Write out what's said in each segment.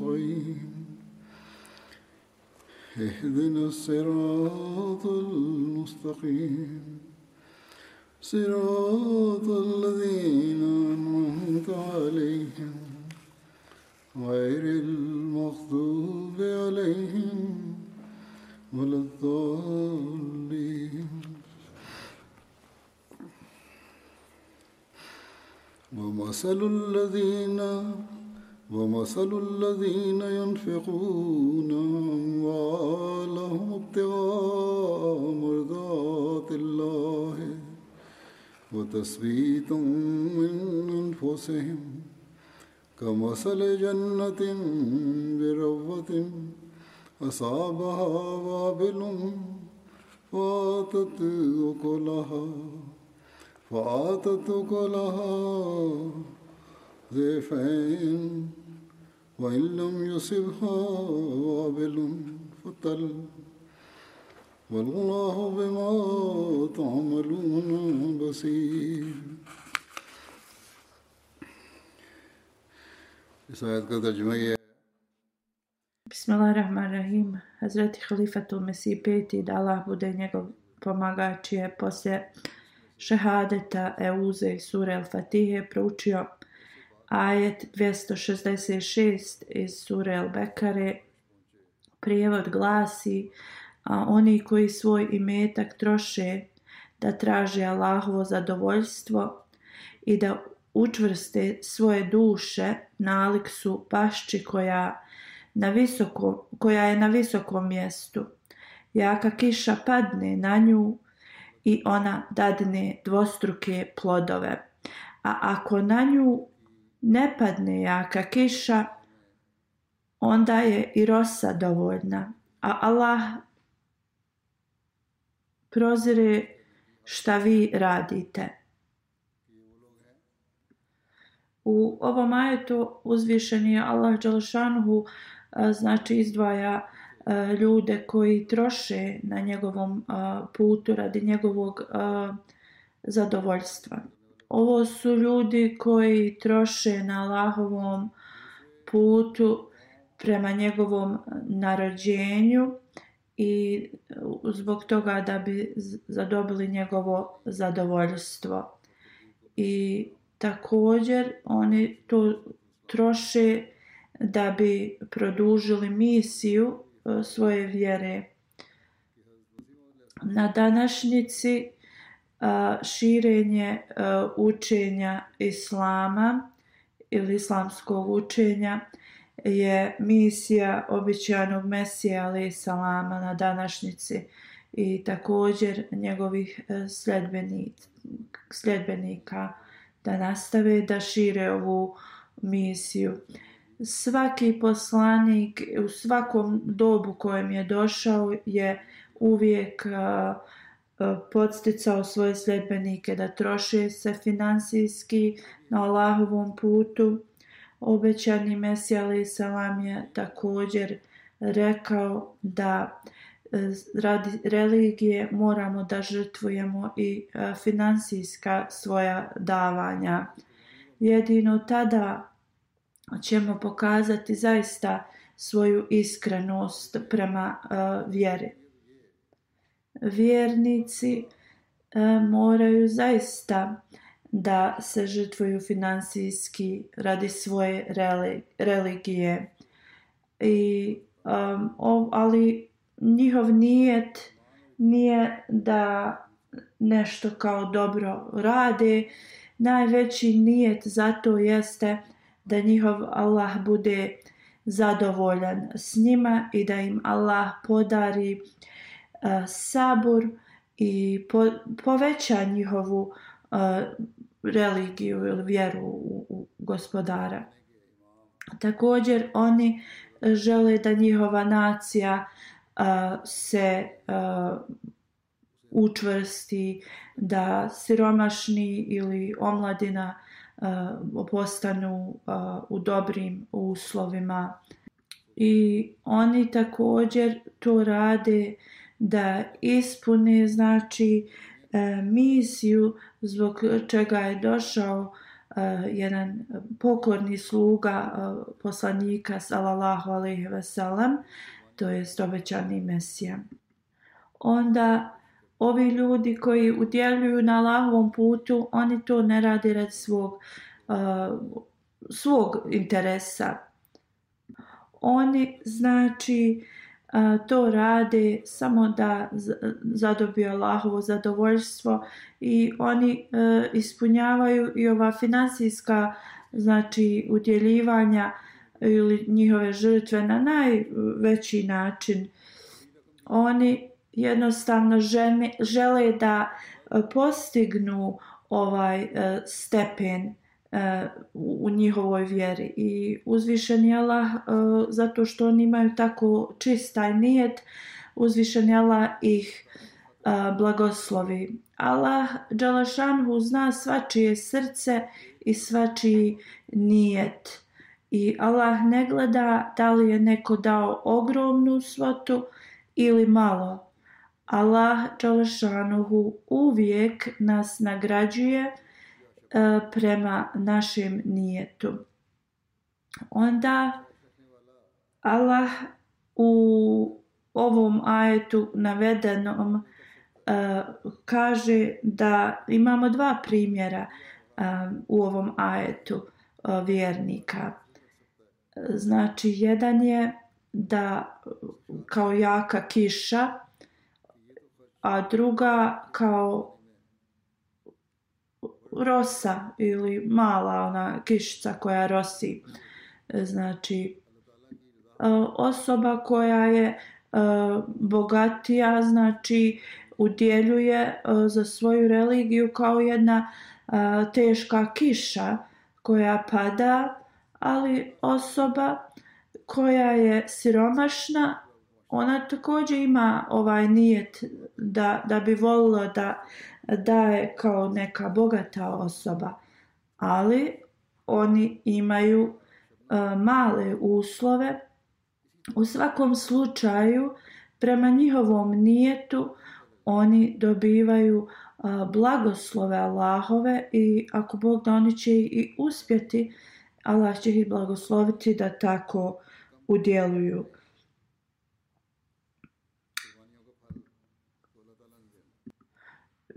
المستقيم اهدنا الصراط المستقيم صراط الذين أنعمت عليهم غير المغضوب عليهم ولا الضالين ومثل الذين ومثل الذين ينفقون أموالهم ابتغاء مرضات الله وتثبيتا من أنفسهم كمثل جنة بربوة أصابها وابل فآتت أكلها فآتت أكلها ضيفين وإن لم يصبها وابل فطل والله بما تعملون بصير Bismillah rahman rahim. Hazreti Halifatu Mesih peti da Allah bude njegov pomagač je poslije šehadeta Euze i Sure al-Fatihe proučio Ajet 266 iz Sure El Bekare prijevod glasi a, oni koji svoj imetak troše da traže Allahovo zadovoljstvo i da učvrste svoje duše nalik su pašči koja, na visoko, koja je na visokom mjestu. Jaka kiša padne na nju i ona dadne dvostruke plodove. A ako na nju ne padne jaka kiša, onda je i rosa dovoljna. A Allah prozire šta vi radite. U ovom ajetu uzvišen je Allah Đalšanhu, znači izdvaja ljude koji troše na njegovom putu radi njegovog zadovoljstva. Ovo su ljudi koji troše na Allahovom putu prema njegovom narođenju i zbog toga da bi zadobili njegovo zadovoljstvo. I također oni to troše da bi produžili misiju e, svoje vjere. Na današnjici širenje učenja islama ili islamskog učenja je misija običanog Mesija ali salama na današnjici i također njegovih e, sljedbenika da nastave da šire ovu misiju. Svaki poslanik u svakom dobu kojem je došao je uvijek uh, E, podsticao svoje sljedbenike da troše se finansijski na Allahovom putu. Obećani Mesija Ali Salam je također rekao da e, radi religije moramo da žrtvujemo i e, finansijska svoja davanja. Jedino tada ćemo pokazati zaista svoju iskrenost prema vjeri vjernici e, moraju zaista da se žrtvuju finansijski radi svoje religije. I, um, o, ali njihov nijet nije da nešto kao dobro rade. Najveći nijet zato jeste da njihov Allah bude zadovoljan s njima i da im Allah podari uh, sabur i po, poveća njihovu a, religiju ili vjeru u, u gospodara. Također oni žele da njihova nacija a, se a, učvrsti, da siromašni ili omladina a, postanu a, u dobrim uslovima. I oni također to rade a, da ispuni znači e, misiju zbog čega je došao e, jedan pokorni sluga e, poslanika sallallahu alejhi ve sellem to jest obećani mesija onda ovi ljudi koji udjeljuju na Allahovom putu oni to ne rade radi svog svog interesa oni znači uh, to rade samo da zadobiju Allahovo zadovoljstvo i oni e, ispunjavaju i ova financijska znači udjeljivanja ili njihove žrtve na najveći način. Oni jednostavno žene, žele da postignu ovaj e, stepen E, u njihovoj vjeri i uzvišen je Allah e, zato što oni imaju tako čistaj nijet uzvišen je Allah ih e, blagoslovi Allah Đalašanhu zna svačije srce i svačiji nijet i Allah ne gleda da li je neko dao ogromnu svotu ili malo Allah Đalašanhu uvijek nas nagrađuje uvijek E, prema našem nijetu. Onda Allah u ovom ajetu navedenom e, kaže da imamo dva primjera e, u ovom ajetu vjernika. Znači, jedan je da kao jaka kiša, a druga kao rosa ili mala ona kišica koja rosi. E, znači, e, osoba koja je e, bogatija, znači, udjeljuje za svoju religiju kao jedna teška kiša koja pada, ali osoba koja je siromašna, ona također ima ovaj nijet da, da bi volila da, da je kao neka bogata osoba, ali oni imaju e, male uslove. U svakom slučaju, prema njihovom nijetu, oni dobivaju e, blagoslove Allahove i ako Bog da oni će i uspjeti, Allah će ih blagosloviti da tako udjeluju.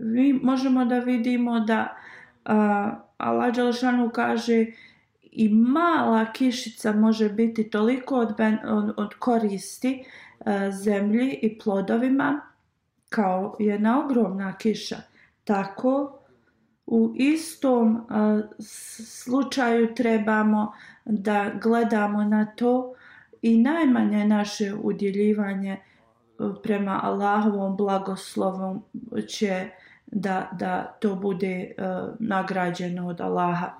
mi možemo da vidimo da uh, Allah Đelšanu kaže i mala kišica može biti toliko od, ben, od, od koristi uh, zemlji i plodovima kao jedna ogromna kiša. Tako u istom uh, slučaju trebamo da gledamo na to i najmanje naše udjeljivanje e, prema Allahovom blagoslovom će uh, da, da to bude uh, nagrađeno od Allaha.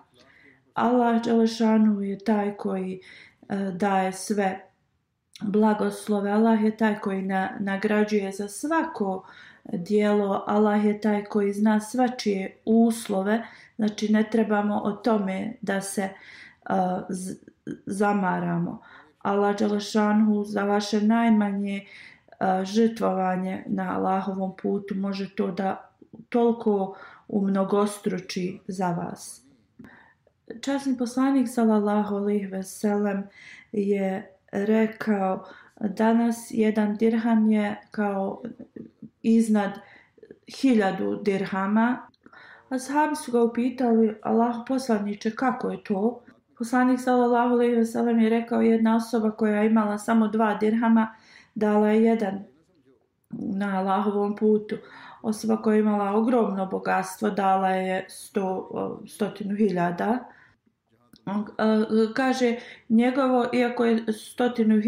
Allah Đelešanu je taj koji uh, daje sve blagoslove. Allah je taj koji na, nagrađuje za svako dijelo. Allah je taj koji zna svačije uslove. Znači ne trebamo o tome da se uh, zamaramo. Allah Đelešanu za vaše najmanje uh, žrtvovanje na Allahovom putu može to da toliko umnogostruči za vas. Časni poslanik sallallahu alejhi ve sellem je rekao danas jedan dirham je kao iznad hiljadu dirhama. Ashabi su ga upitali, Allah poslaniče, kako je to? Poslanik sallallahu alejhi ve sellem je rekao jedna osoba koja je imala samo dva dirhama dala je jedan na Allahovom putu osoba koja je imala ogromno bogatstvo dala je sto, stotinu hiljada. E, kaže, njegovo, iako je stotinu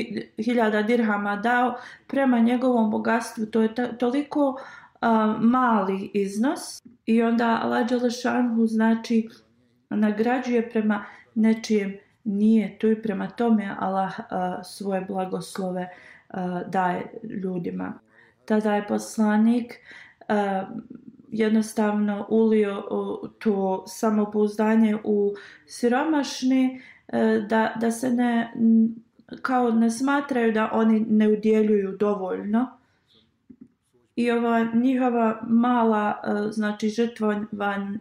hiljada dirhama dao, prema njegovom bogatstvu to je toliko a, e, mali iznos. I onda Aladjalešanhu znači nagrađuje prema nečijem nije tu i prema tome Allah a, e, svoje blagoslove a, daje ljudima. Tada je poslanik uh, jednostavno ulio to samopouzdanje u siromašne da, da se ne kao ne smatraju da oni ne udjeljuju dovoljno i ova njihova mala e, znači žrtvovan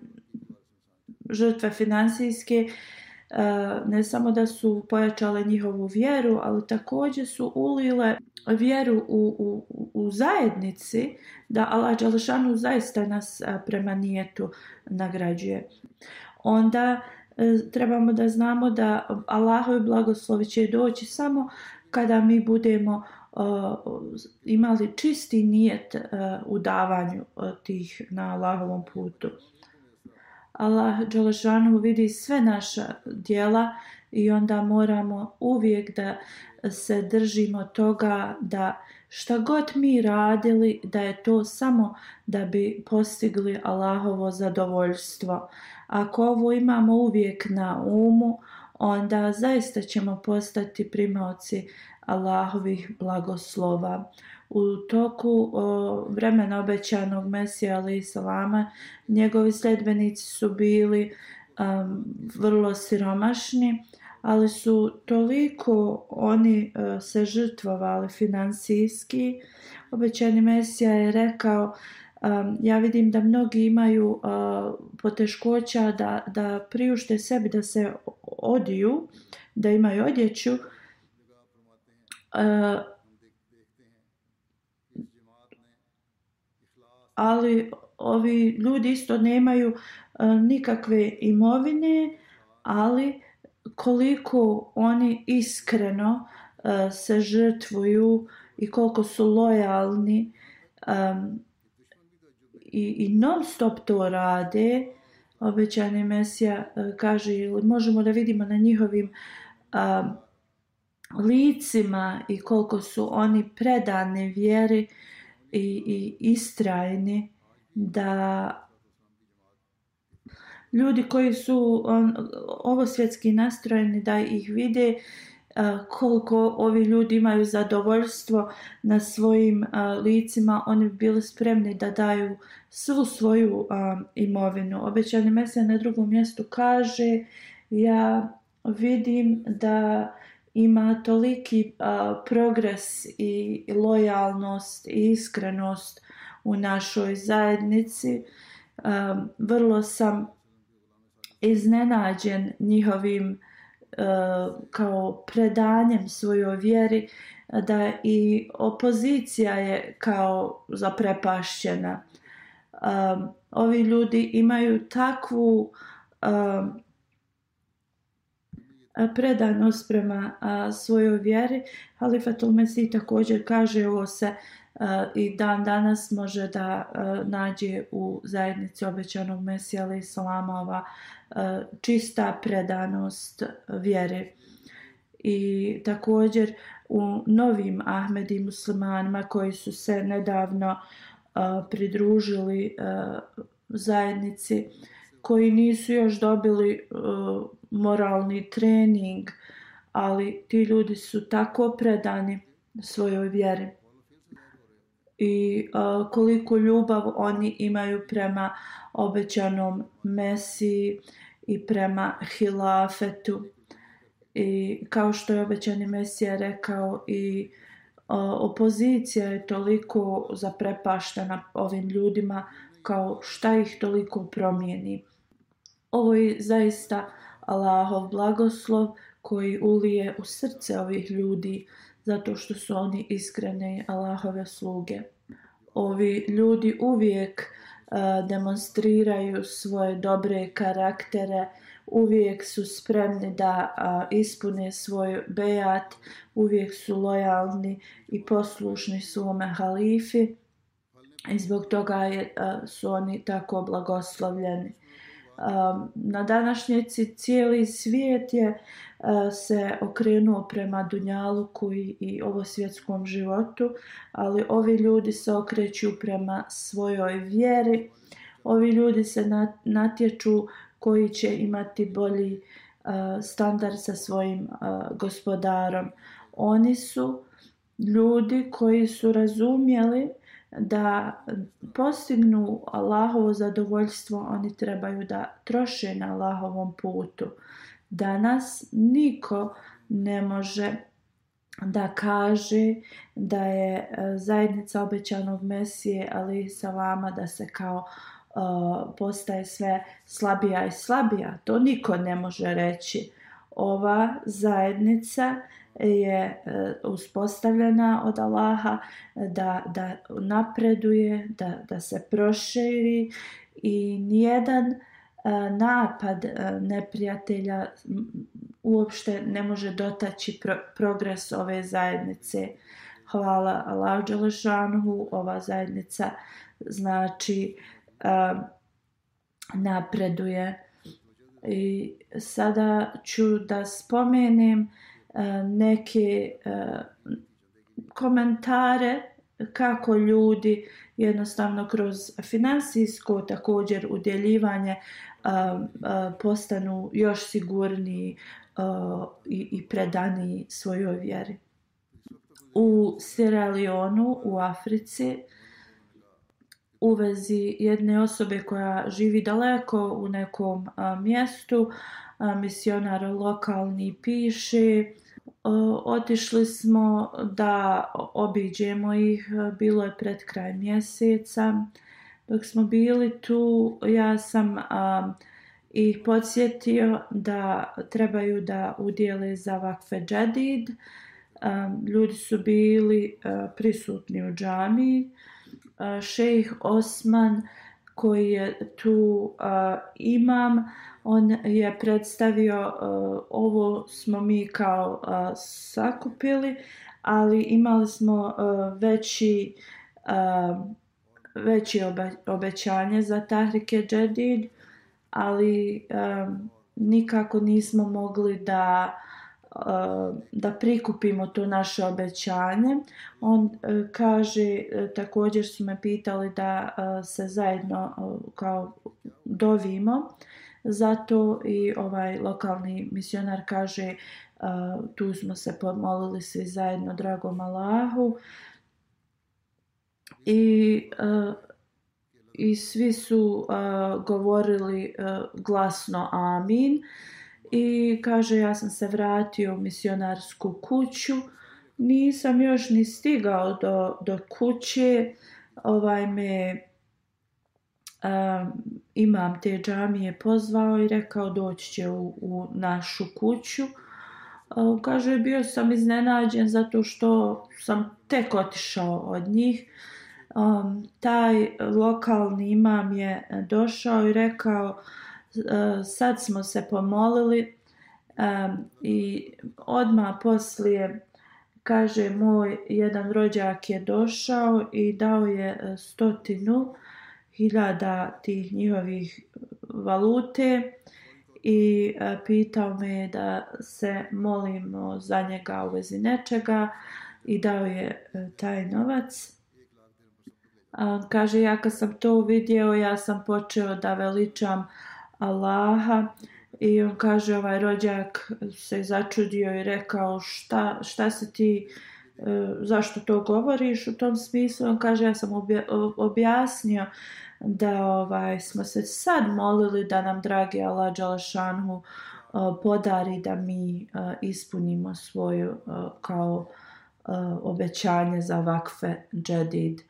žrtve financijske uh, E, ne samo da su pojačale njihovu vjeru, ali također su ulile vjeru u, u, u zajednici da Allah Đalšanu zaista nas e, prema nijetu nagrađuje. Onda e, trebamo da znamo da Allahove blagoslovi će doći samo kada mi budemo imali čisti nijet u davanju tih na Allahovom putu. Allah Đalešanu vidi sve naša dijela i onda moramo uvijek da se držimo toga da šta god mi radili da je to samo da bi postigli Allahovo zadovoljstvo. Ako ovo imamo uvijek na umu, onda zaista ćemo postati primavci Allahovih blagoslova. Uh, U toku o, vremena obećanog Mesija Ali Salama njegovi sljedbenici su bili um, vrlo siromašni, ali su toliko oni uh, se žrtvovali financijski. Obećani Mesija je rekao, um, ja vidim da mnogi imaju uh, poteškoća da, da priušte sebi da se odiju, da imaju odjeću, uh, ali ovi ljudi isto nemaju e, nikakve imovine, ali koliko oni iskreno e, se žrtvuju i koliko su lojalni um, i, i non stop to rade, obećani Mesija uh, kaže, možemo da vidimo na njihovim um, licima i koliko su oni predane vjeri uh, i, i istrajni da ljudi koji su on, ovo svjetski nastrojeni da ih vide a, koliko ovi ljudi imaju zadovoljstvo na svojim a, licima oni bi bili spremni da daju svu svoju a, imovinu obećani mesija na drugom mjestu kaže ja vidim da ima toliki a, progres i lojalnost i iskrenost u našoj zajednici. A, vrlo sam iznenađen njihovim a, kao predanjem svojoj vjeri da i opozicija je kao zaprepašćena. A, ovi ljudi imaju takvu a, predanost prema a, svojoj vjeri. Halifa Tulmesi također kaže ovo se a, i dan danas može da a, nađe u zajednici obećanog Mesija ali Salama ova a, čista predanost vjere. I također u novim Ahmedi muslimanima koji su se nedavno a, pridružili a, zajednici koji nisu još dobili a, moralni trening, ali ti ljudi su tako predani svojoj vjeri. I uh, koliko ljubav oni imaju prema obećanom Mesiji i prema Hilafetu. I kao što je obećani Mesija rekao i opozicija je toliko zaprepaštena ovim ljudima kao šta ih toliko promijeni. Ovo je zaista uh, Allahov blagoslov koji ulije u srce ovih ljudi zato što su oni iskrene Allahove sluge. Ovi ljudi uvijek a, e, demonstriraju svoje dobre karaktere, uvijek su spremni da a, e, ispune svoj bejat, uvijek su lojalni i poslušni svome halifi i zbog toga je, a, e, su oni tako blagoslovljeni na današnjici cijeli svijet je se okrenuo prema Dunjaluku i, i ovo svjetskom životu, ali ovi ljudi se okreću prema svojoj vjeri. Ovi ljudi se natječu koji će imati bolji standard sa svojim gospodarom. Oni su ljudi koji su razumjeli da postignu Allahovo zadovoljstvo, oni trebaju da troše na Allahovom putu. Danas niko ne može da kaže da je e, zajednica obećanog Mesije, ali sa vama da se kao uh, postaje sve slabija i slabija. To niko ne može reći ova zajednica je e, uspostavljena od Allaha e, da, da napreduje, da, da se proširi i nijedan e, napad neprijatelja uopšte ne može dotaći pro, progres ove zajednice. Hvala Allah Đelešanhu, ova zajednica znači napreduje. Uh, i sada ću da spomenem e, neke e, komentare kako ljudi jednostavno kroz finansijsko također udjeljivanje e, postanu još sigurniji i predaniji svojoj vjeri. U Sierra Leoneu u Africi u vezi jedne osobe koja živi daleko u nekom a, mjestu. A, misionar lokalni piše, o, otišli smo da obiđemo ih, bilo je pred kraj mjeseca. Dok smo bili tu, ja sam a, ih podsjetio da trebaju da udjele za vakfe džadid. A, ljudi su bili a, prisutni u džamiji šejh Osman koji je tu uh, imam, on je predstavio uh, ovo smo mi kao uh, sakupili, ali imali smo uh, veći uh, veći obe, obećanje za Tahrike Džedid, ali um, nikako nismo mogli da uh, Eh, da prikupimo to naše obećanje. On eh, kaže, eh, također su me pitali da se zajedno kao dovimo. Zato i ovaj lokalni misionar kaže, tu smo se pomolili svi zajedno dragom Allahu. I i svi su uh, govorili uh, glasno amin. Uh, i kaže ja sam se vratio u misionarsku kuću. Nisam još ni stigao do, do kuće. Ovaj me um, imam te džamije pozvao i rekao doći će u, u našu kuću. Um, kaže bio sam iznenađen zato što sam tek otišao od njih. Um, taj lokalni imam je došao i rekao uh, sad smo se pomolili um, i odma poslije kaže moj jedan rođak je došao i dao je e, stotinu hiljada tih njihovih e, valute i a, e, pitao me da se molimo za njega u vezi nečega i dao je a, taj novac. A, kaže, ja kad sam to vidio, ja sam počeo da veličam a, Allaha i on kaže ovaj rođak se začudio i rekao šta, šta se ti e, zašto to govoriš u tom smislu on kaže ja sam objasnio da ovaj smo se sad molili da nam dragi Allah Đalašanhu e, podari da mi e, ispunimo svoju kao obećanje za vakfe džedid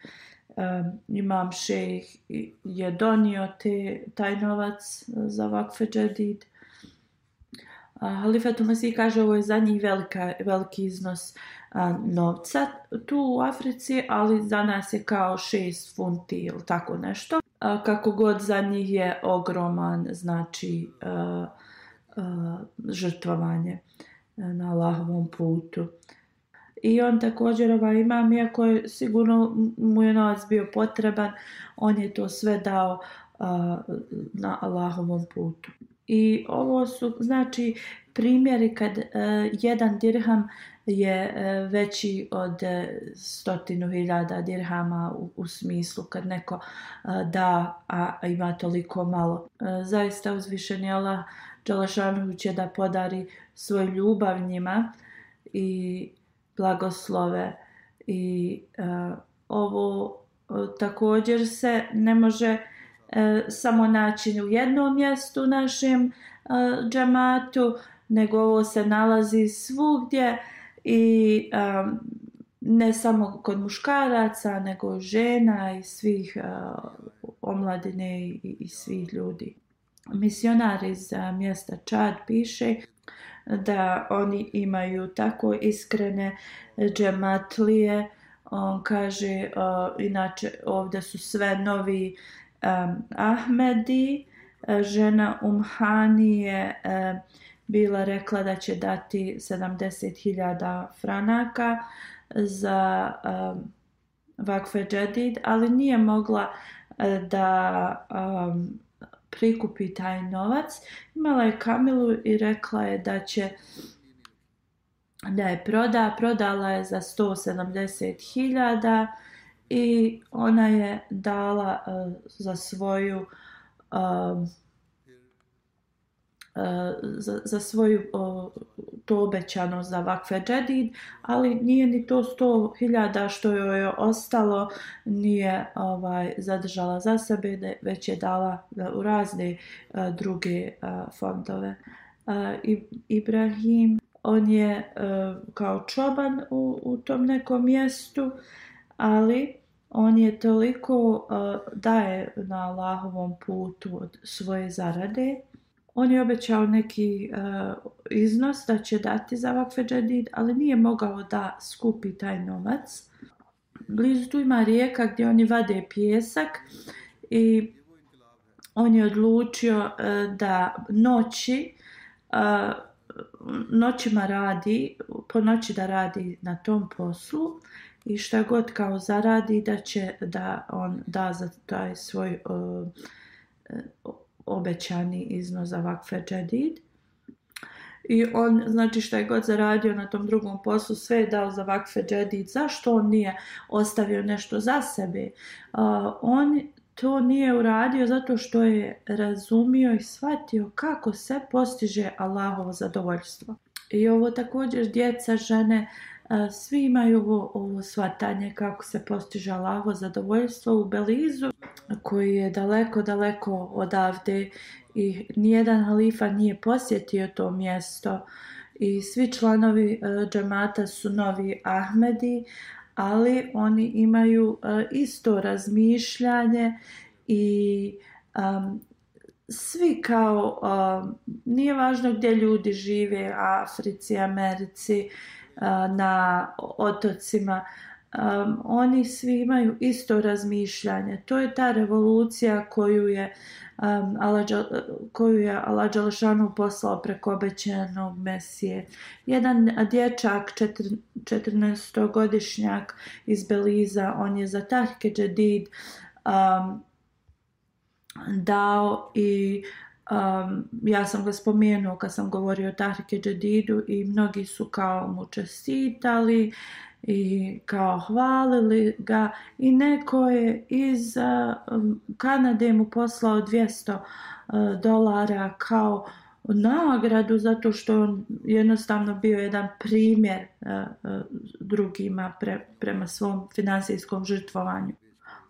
um, imam šejh je donio te, taj novac eh, za vakfe džedid. Halifa Tumasi kaže ovo je za njih velika, veliki iznos a, novca tu u Africi, ali za nas je kao 6 funti ili tako nešto. A, kako god za njih je ogroman znači a, eh, a, eh, žrtvovanje na Allahovom putu. A, i on također ova imam, iako je sigurno mu je novac bio potreban, on je to sve dao a, na Allahovom putu. I ovo su, znači, primjeri kad a, e, jedan dirham je a, e, veći od e, stotinu hiljada dirhama u, u smislu kad neko a, da, a ima toliko malo. A, zaista uzvišen je Allah Đalašanović je da podari svoju ljubav njima i blagoslove i e, ovo e, također se ne može e, samo naći u jednom mjestu u našem e, džamatu nego ovo se nalazi svugdje i e, ne samo kod muškaraca nego žena i svih e, omladine i, i svih ljudi misionar iz e, mjesta Čad piše da oni imaju tako iskrene džematlije. On kaže, uh, inače ovdje su sve novi um, Ahmedi, žena Umhani je uh, bila rekla da će dati 70.000 franaka za um, Vakfe Džedid, ali nije mogla uh, da um, prikupi taj novac. Imala je Kamilu i rekla je da će da je proda, prodala je za 170.000 i ona je dala uh, za svoju uh, Eh, za, za svoju o, to obećano za Vakfe Džedid, ali nije ni to 100.000 što joj je ostalo, nije ovaj zadržala za sebe, ne, već je dala da, eh, u razne a, eh, druge a, fondove. A, I, Ibrahim, on je a, kao čoban u, u tom nekom mjestu, ali on je toliko a, daje na Allahovom putu od svoje zarade, mm On je obećao neki uh, iznos da će dati za vakfe džadid, ali nije mogao da skupi taj novac. Blizu tu ima rijeka gdje oni vade pjesak i on je odlučio uh, da noći, uh, noćima radi, po noći da radi na tom poslu i šta god kao zaradi da će da on da za taj svoj uh, uh, obećani iznos za vakfe džedid. I on, znači što je god zaradio na tom drugom poslu, sve je dao za vakfe džedid. Zašto on nije ostavio nešto za sebe? Uh, on to nije uradio zato što je razumio i shvatio kako se postiže Allahovo zadovoljstvo. I ovo također djeca, žene, uh, svi imaju ovo, ovo svatanje kako se postiže Allaho zadovoljstvo u Belizu koji je daleko, daleko odavde i nijedan halifa nije posjetio to mjesto i svi članovi uh, e, džamata su novi Ahmedi ali oni imaju uh, isto razmišljanje i um, svi kao um, nije važno gdje ljudi žive Africi, Americi uh, na otocima. Um, oni svi imaju isto razmišljanje. To je ta revolucija koju je um, Alađa, koju je Alađa Lešanu poslao preko obećenog Mesije. Jedan dječak, 14-godišnjak iz Beliza, on je za Tahke Džedid um, dao i uh, Um, ja sam ga spomenuo kad sam govorio o Tahrike Džedidu i mnogi su kao mu čestitali i kao hvalili ga i neko je iz uh, Kanade mu poslao 200 uh, e, dolara kao nagradu zato što on jednostavno bio jedan primjer uh, drugima pre, prema svom finansijskom žrtvovanju.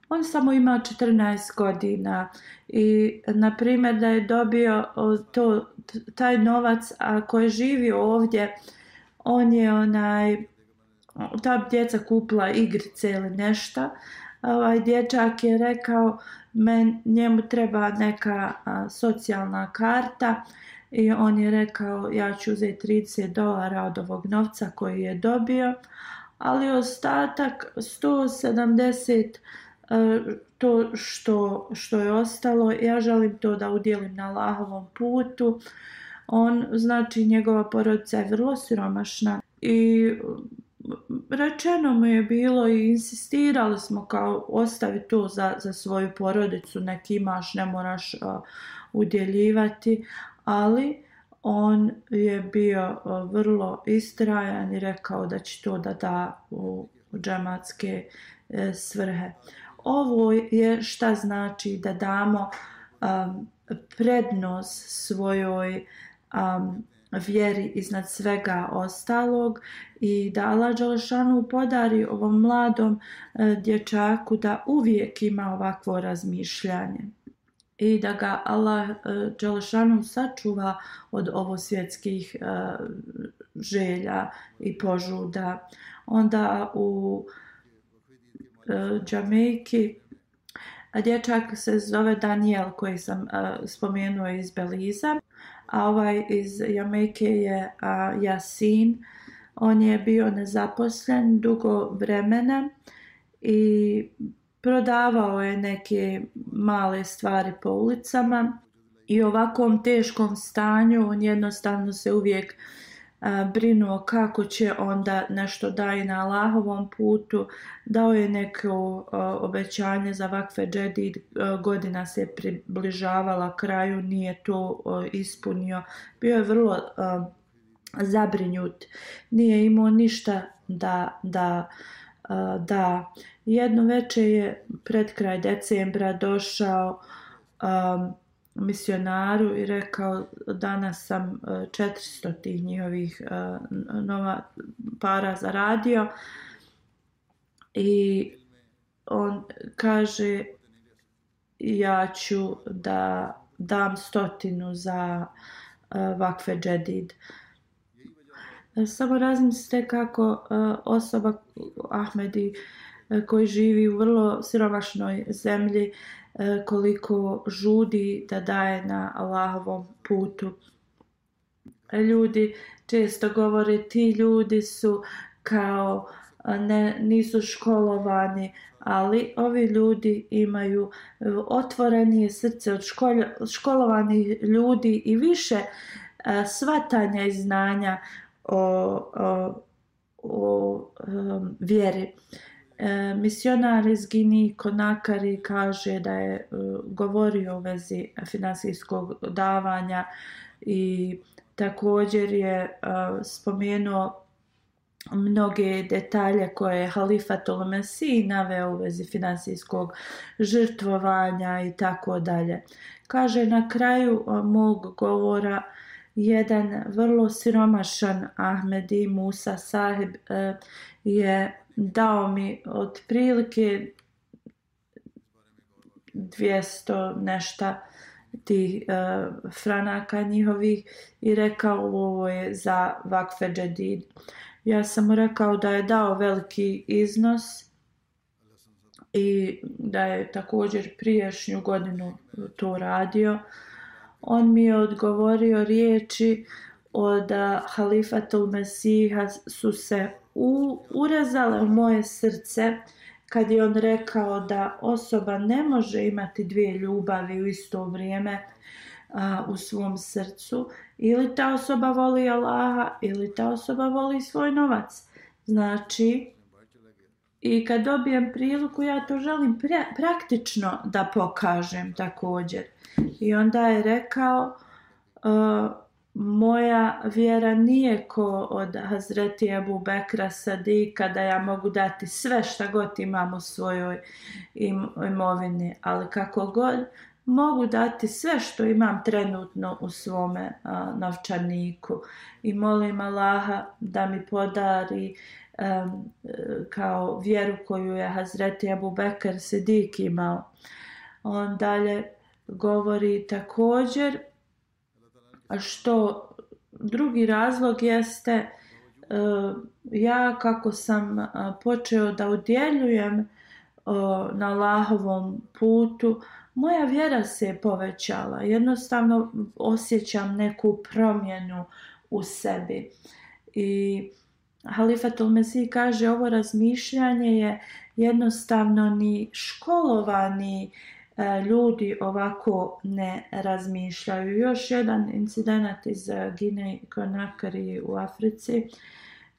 On samo ima 14 godina i na primjer da je dobio to, taj novac ako je živio ovdje on je onaj ta djeca kupila igrice ili nešto ovaj dječak je rekao men, njemu treba neka a, socijalna karta i on je rekao ja ću uzeti 30 dolara od ovog novca koji je dobio ali ostatak 170 dolara E, to što, što je ostalo, ja želim to da udjelim na Allahovom putu. On, znači, njegova porodica je vrlo siromašna i rečeno mu je bilo i insistirali smo kao ostavi to za, za svoju porodicu, nek imaš, ne moraš uh, udjeljivati, ali on je bio uh, vrlo istrajan i rekao da će to da da u, u džematske uh, svrhe. Uh, ovo je šta znači da damo um, prednos svojoj um, vjeri iznad svega ostalog i da Allah Đalešanu podari ovom mladom uh, dječaku da uvijek ima ovakvo razmišljanje i da ga Allah uh, Đelešanu sačuva od ovo svjetskih uh, želja i požuda. Onda u uh, e, Jamaiki. A dječak se zove Daniel koji sam uh, spomenuo iz Beliza. A ovaj iz Jamaike je uh, Yasin. On je bio nezaposlen dugo vremena i prodavao je neke male stvari po ulicama i u ovakvom teškom stanju on jednostavno se uvijek uh, brinuo kako će onda nešto daje na Allahovom putu, dao je neko obećanje za vakfe džedi, godina se je približavala kraju, nije to ispunio, bio je vrlo zabrinjut, nije imao ništa da, da, da. Jedno veče je pred kraj decembra došao um, misionaru i rekao danas sam 400 e, tih njihovih e, nova para zaradio i on kaže ja ću da dam stotinu za e, vakfe džedid samo razmislite kako osoba Ahmedi koji živi u vrlo siromašnoj zemlji E, koliko žudi da daje na Allahovom putu. E, ljudi često govore ti ljudi su kao e, ne, nisu školovani, ali ovi ljudi imaju otvorenije srce od školo, školovanih ljudi i više a, svatanja i znanja o, o, o, o, o vjeri. E, misionar iz Gini Konakari kaže da je e, govorio u vezi finansijskog davanja i također je e, spomenuo mnoge detalje koje je Halifa Tolomesi naveo u vezi finansijskog žrtvovanja i tako dalje. Kaže na kraju mog govora jedan vrlo siromašan Ahmedi Musa Sahib je dao mi otprilike 200 nešta tih e, franaka njihovih i rekao ovo je za Vakfe Džedid. Ja sam mu rekao da je dao veliki iznos i da je također prijašnju godinu to radio. On mi je odgovorio riječi od e, Halifatul Mesiha su se u, urezale u moje srce kad je on rekao da osoba ne može imati dvije ljubavi u isto vrijeme a, u svom srcu. Ili ta osoba voli Allaha ili ta osoba voli svoj novac. Znači, i kad dobijem priliku ja to želim pre, praktično da pokažem također. I onda je rekao... A, moja vjera nije ko od Hazreti Abu Bekra Sadika da ja mogu dati sve šta god imam u svojoj im, imovini, ali kako god mogu dati sve što imam trenutno u svome a, novčaniku i molim Allaha da mi podari a, kao vjeru koju je Hazreti Abu Bekr Sadik imao. On dalje govori također a, A što drugi razlog jeste e, ja kako sam e, počeo da udjeljujem e, na Allahovom putu, moja vjera se je povećala. Jednostavno osjećam neku promjenu u sebi. I Halifa Tulmezi kaže ovo razmišljanje je jednostavno ni školovani ni E, ljudi ovako ne razmišljaju. Još jedan incident iz e, Gine Konakari u Africi,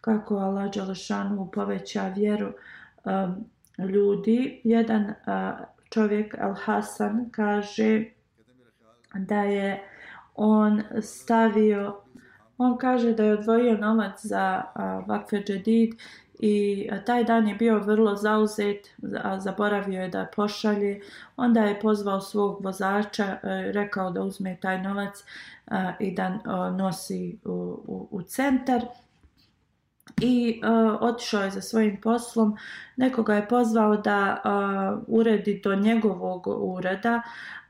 kako Allah Đalšanu poveća vjeru um, ljudi. Jedan uh, čovjek, El Hasan, kaže da je on stavio On kaže da je odvojio novac za uh, Vakfe Džedid i taj dan je bio vrlo zauzet, a zaboravio je da pošalje. Onda je pozvao svog vozača, e, rekao da uzme taj novac i da nosi u, u, u centar. I uh, otišao je za svojim poslom, nekoga je pozvao da uh, uredi do njegovog ureda uh,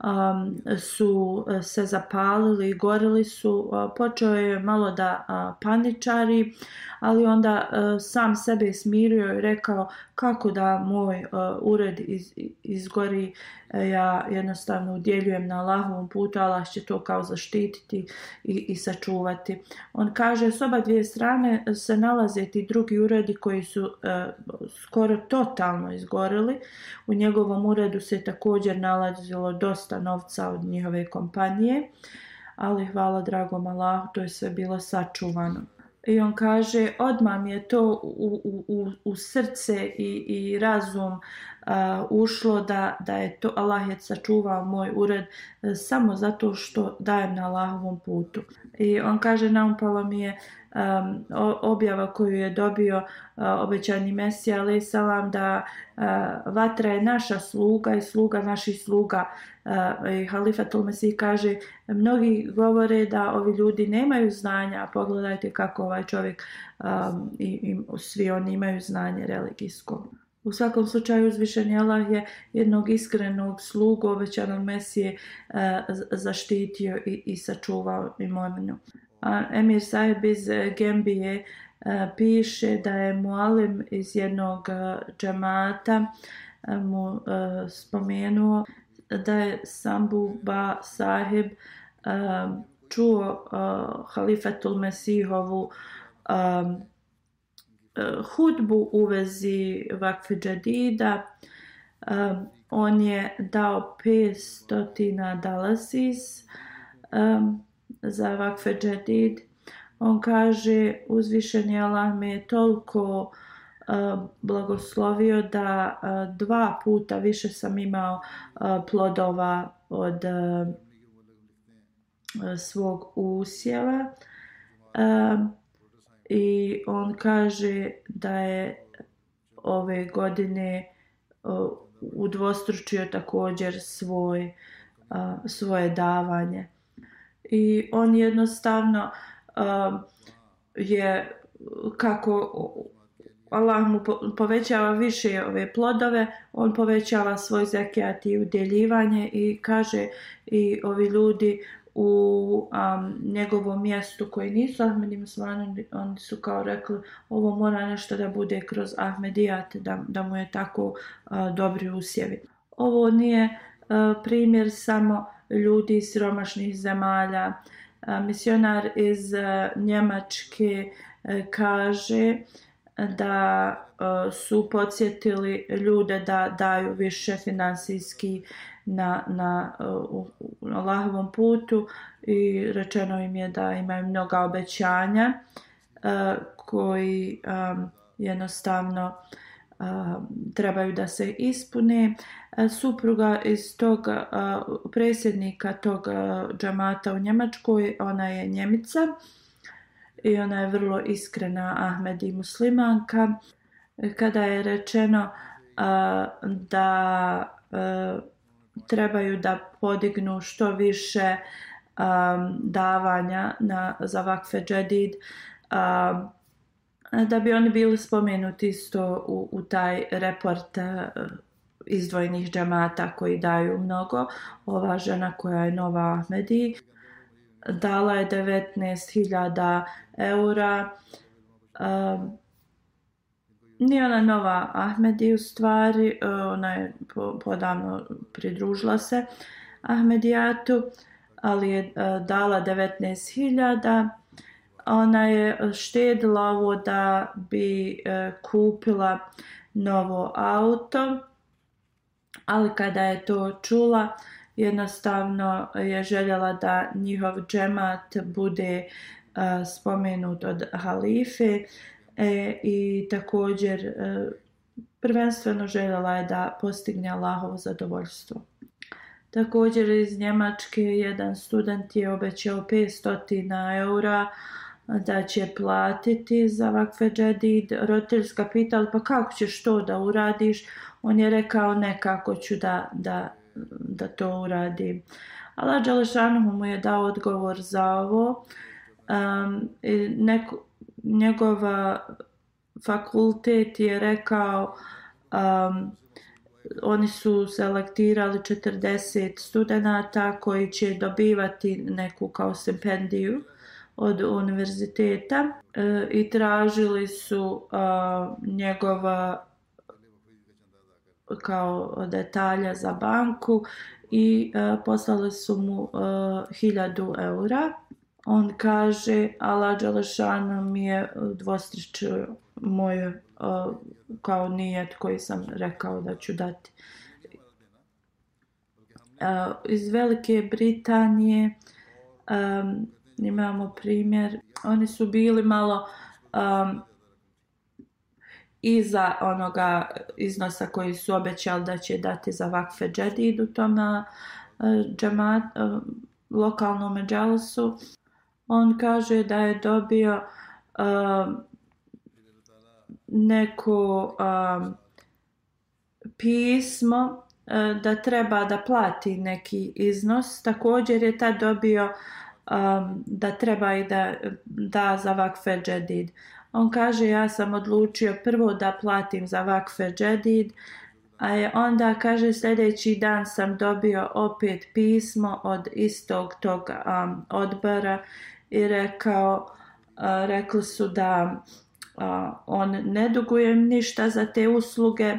um, su e, se zapalili i gorili su. Uh, počeo je malo da uh, paničari, ali onda uh, sam sebe smirio i rekao kako da moj uh, ured iz, izgori. Ja jednostavno udjeljujem na lahom putu, Allah će to kao zaštititi i, i sačuvati. On kaže, s oba dvije strane se nalaze ti drugi uredi koji su uh, skoro totalno izgorili. U njegovom uredu se također nalazilo dosta dosta novca od njihove kompanije, ali hvala dragom Allahu, to je sve bilo sačuvano. I on kaže, odmah mi je to u, u, u, u srce i, i razum uh, ušlo da, da je to Allah je sačuvao moj ured e, samo zato što dajem na Allahovom putu. I on kaže naumpala mi je um, objava koju je dobio uh, obećani Mesija alaih salam da uh, vatra je naša sluga i sluga naših sluga uh, i halifa Tulmesih kaže mnogi govore da ovi ljudi nemaju znanja pogledajte kako ovaj čovjek um, i, i svi oni imaju znanje religijsko. Uh, U svakom slučaju uzvišeni Allah je jednog iskrenog slugu obećanog Mesije e, zaštitio i, i sačuvao imovinu. A Emir Saheb iz Gembije e, piše da je Mualim iz jednog e, džemata e, mu e, spomenuo da je Sambuba Saheb e, čuo e, halifetul Mesihovu e, uh, hudbu u vezi Vakfe Džadida. Uh, e, on je dao 500 dalasis um, za Vakfe Džadid. On kaže uzvišen je Allah me je toliko blagoslovio da dva puta više sam imao plodova od svog usjeva i on kaže da je ove godine uh, udvostručio također svoj uh, svoje davanje i on jednostavno uh, je kako Allah mu povećava više ove plodove, on povećava svoj zekijat i udjeljivanje i kaže i ovi ljudi u um, njegovom mjestu koji nisu Ahmed i Musman, oni su kao rekli ovo mora nešto da bude kroz Ahmedijat, da, da mu je tako uh, dobri usjevi. Ovo nije uh, primjer samo ljudi iz romašnih zemalja. Uh, misionar iz uh, Njemačke uh, kaže uh, da uh, su podsjetili ljude da daju više finansijski na, na uh, Allahovom putu i rečeno im je da imaju mnoga obećanja uh, koji um, jednostavno uh, trebaju da se ispune. Supruga iz tog uh, predsjednika tog uh, džamata u Njemačkoj, ona je Njemica. Uh, i ona je vrlo iskrena Ahmed i muslimanka. Kada je rečeno uh, da uh, trebaju da podignu što više um, davanja na, za vakfe džedid, um, da bi oni bili spomenuti isto u, u taj report uh, izdvojenih džemata koji daju mnogo. Ova žena koja je nova Ahmedi, uh, dala je 19.000 eura. Um, nije ona nova Ahmedi u stvari, e, ona je po, podavno pridružila se Ahmedijatu, ali je e, dala 19.000. Ona je štedila ovo da bi e, kupila novo auto, ali kada je to čula, uh, jednostavno je željela da njihov džemat bude e, spomenut od halife e, i također e, prvenstveno željela je da postigne Allahovo zadovoljstvo. Također iz Njemačke jedan student je obećao 500 eura da će platiti za vakfe džedid. Roditeljska pitala pa kako ćeš to da uradiš? On je rekao nekako ću da, da da to uradi. Allah Đalešanuhu mu je dao odgovor za ovo. Um, neko, njegova eh, fakultet je rekao um, oni su selektirali 40 studenta koji će dobivati neku kao stipendiju od univerziteta e, i tražili su a, eh, njegova kao detalja za banku i e, poslale su mu e, hiljadu e, eura. On kaže, Allah Đalešana mi je dvostričio moj e, kao nijet koji sam rekao da ću dati. E, iz Velike Britanije e, imamo primjer. Oni su bili malo um, i za onoga iznosa koji su obećali da će dati za vakfe džedid u tom uh, e, džemat, uh, e, lokalnom džalsu. On kaže da je dobio uh, e, neko uh, pismo uh, da treba da plati neki iznos. Također je ta dobio um, da treba i da da za vakfe džedid. Uh, On kaže ja sam odlučio prvo da platim za vakfe džedid, a je onda kaže sljedeći dan sam dobio opet pismo od istog tog um, odbora i rekao, uh, rekli su da uh, on ne duguje ništa za te usluge,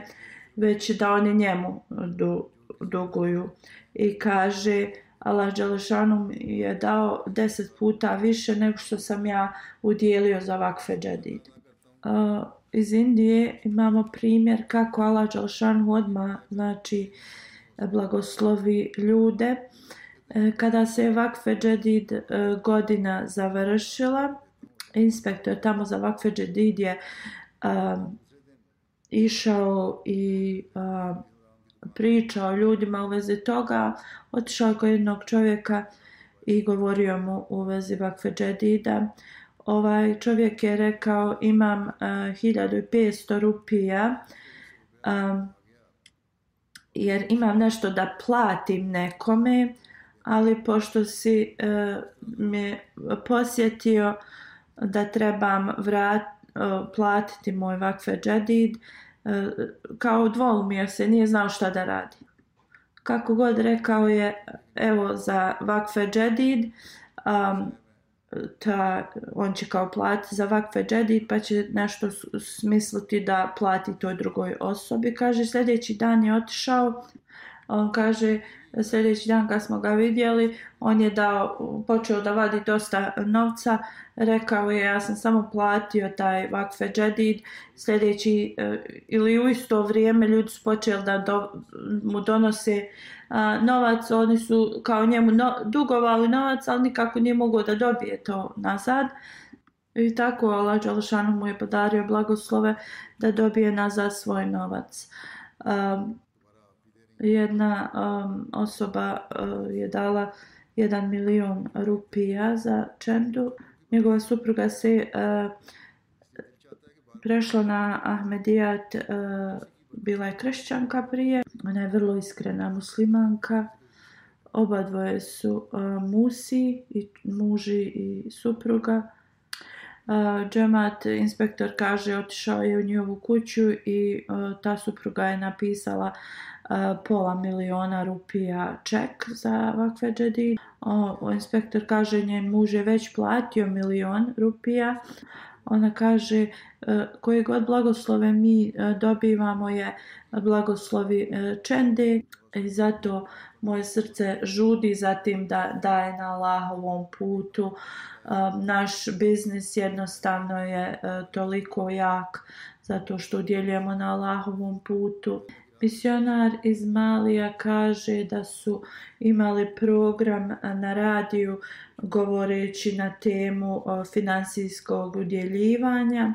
već da oni njemu du, duguju. I kaže, uh, Allah Đelešanu mi je dao deset puta više nego što sam ja udjelio za vakfe džadid. Iz Indije imamo primjer kako Allah Đelešanu odma znači, blagoslovi ljude. E, kada se je vakfe džadid e, godina završila, inspektor tamo za vakfe džadid je išao i a, priča o ljudima u vezi toga, otišao je kod jednog čovjeka i govorio mu u vezi Bakfe Džedida. Ovaj čovjek je rekao imam e, uh, 1500 rupija um, jer imam nešto da platim nekome, ali pošto si uh, me posjetio da trebam vrat, uh, platiti moj Vakfe Džedid, uh, E, kao dvoumio se, nije znao šta da radi. Kako god rekao je, evo za Vakfe Džedid, um, ta, on će kao plati za Vakfe Džedid, pa će nešto smisliti da plati toj drugoj osobi. Kaže, sljedeći dan je otišao, on kaže sljedeći dan kad smo ga vidjeli, on je da počeo da vadi dosta novca, rekao je ja sam samo platio taj vakfe džedid, sljedeći e, ili u isto vrijeme ljudi su počeli da do, mu donose a, novac, oni su kao njemu no, dugovali novac, ali nikako nije mogao da dobije to nazad. I tako Allah Đalšanu mu je podario blagoslove da dobije nazad svoj novac. Um, jedna um, osoba uh, je dala 1 milion rupija za Čendu. Njegova supruga se uh, prešla na Ahmedijat, uh, bila je krešćanka prije. Ona je vrlo iskrena muslimanka. Oba dvoje su uh, musi, i muži i supruga. Uh, džemat inspektor kaže otišao je u njovu kuću i uh, ta supruga je napisala uh, pola miliona rupija ček za ovakve džedilje. Inspektor kaže njen muž je već platio milion rupija. Ona kaže e, koje god blagoslove mi e, dobivamo je blagoslovi e, čende i zato moje srce žudi za tim da, da je na Allahovom putu. Naš biznis jednostavno je toliko jak zato što udjeljujemo na Allahovom putu. Misionar iz Malija kaže da su imali program na radiju govoreći na temu finansijskog udjeljivanja.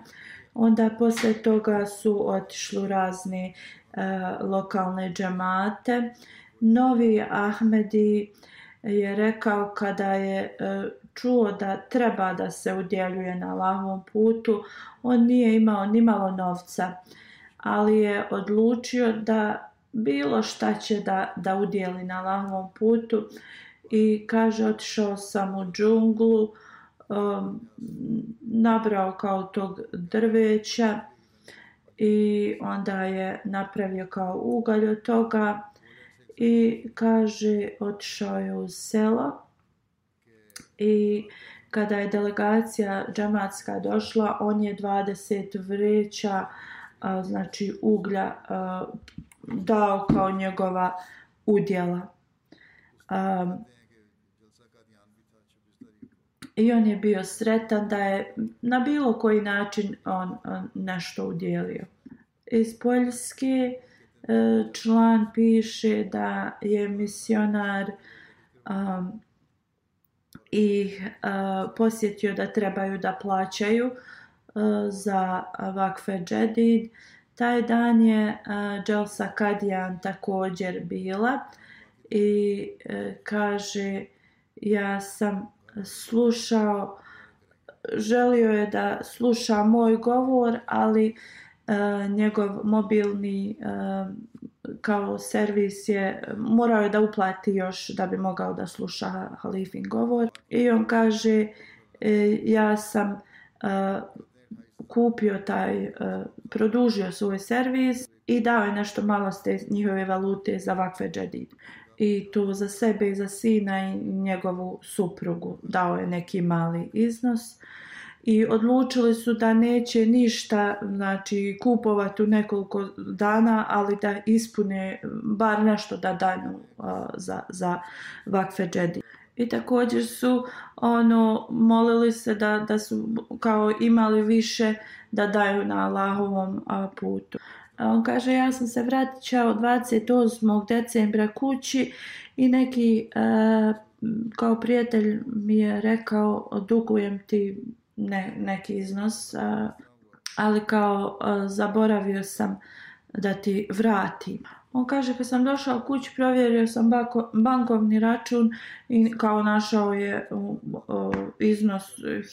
Onda posle toga su otišli razne e, lokalne džemate. Novi Ahmedi je rekao kada je e, čuo da treba da se udjeljuje na lahom putu, on nije imao nimalo novca. E, ali je odlučio da bilo šta će da, da udjeli na lahvom putu i kaže otišao sam u džunglu, um, nabrao kao tog drveća i onda je napravio kao ugalj od toga i kaže otišao je u selo i kada je delegacija džamatska došla on je 20 vreća uh, znači uglja dao kao njegova udjela. I on je bio sretan da je na bilo koji način on nešto udjelio. Iz Poljske e, član piše da je misionar um, ih uh, posjetio da trebaju da plaćaju uh, za Vakfe Džedid. Taj dan je uh, e, Dželsa Kadijan također bila i uh, kaže ja sam slušao, želio je da sluša moj govor, ali uh, njegov mobilni uh, kao servis je morao je da uplati još da bi mogao da sluša halifin govor. I on kaže e, ja sam uh, kupio taj, e, produžio svoj servis i dao je nešto malo s te njihove valute za vakve džedid. I tu za sebe i za sina i njegovu suprugu dao je neki mali iznos. I odlučili su da neće ništa znači, kupovati u nekoliko dana, ali da ispune bar nešto da danu uh, e, za, za vakve džedi. I također su ono, molili se da, da su kao imali više da daju na Allahovom a, putu. A on kaže, ja sam se vraćao 28. decembra kući i neki a, e, kao prijatelj mi je rekao, dugujem ti ne, neki iznos, a, ali kao a, e, zaboravio sam da ti vratim. On kaže, pa sam došao kući, provjerio sam bako, bankovni račun i kao našao je u, u, iznos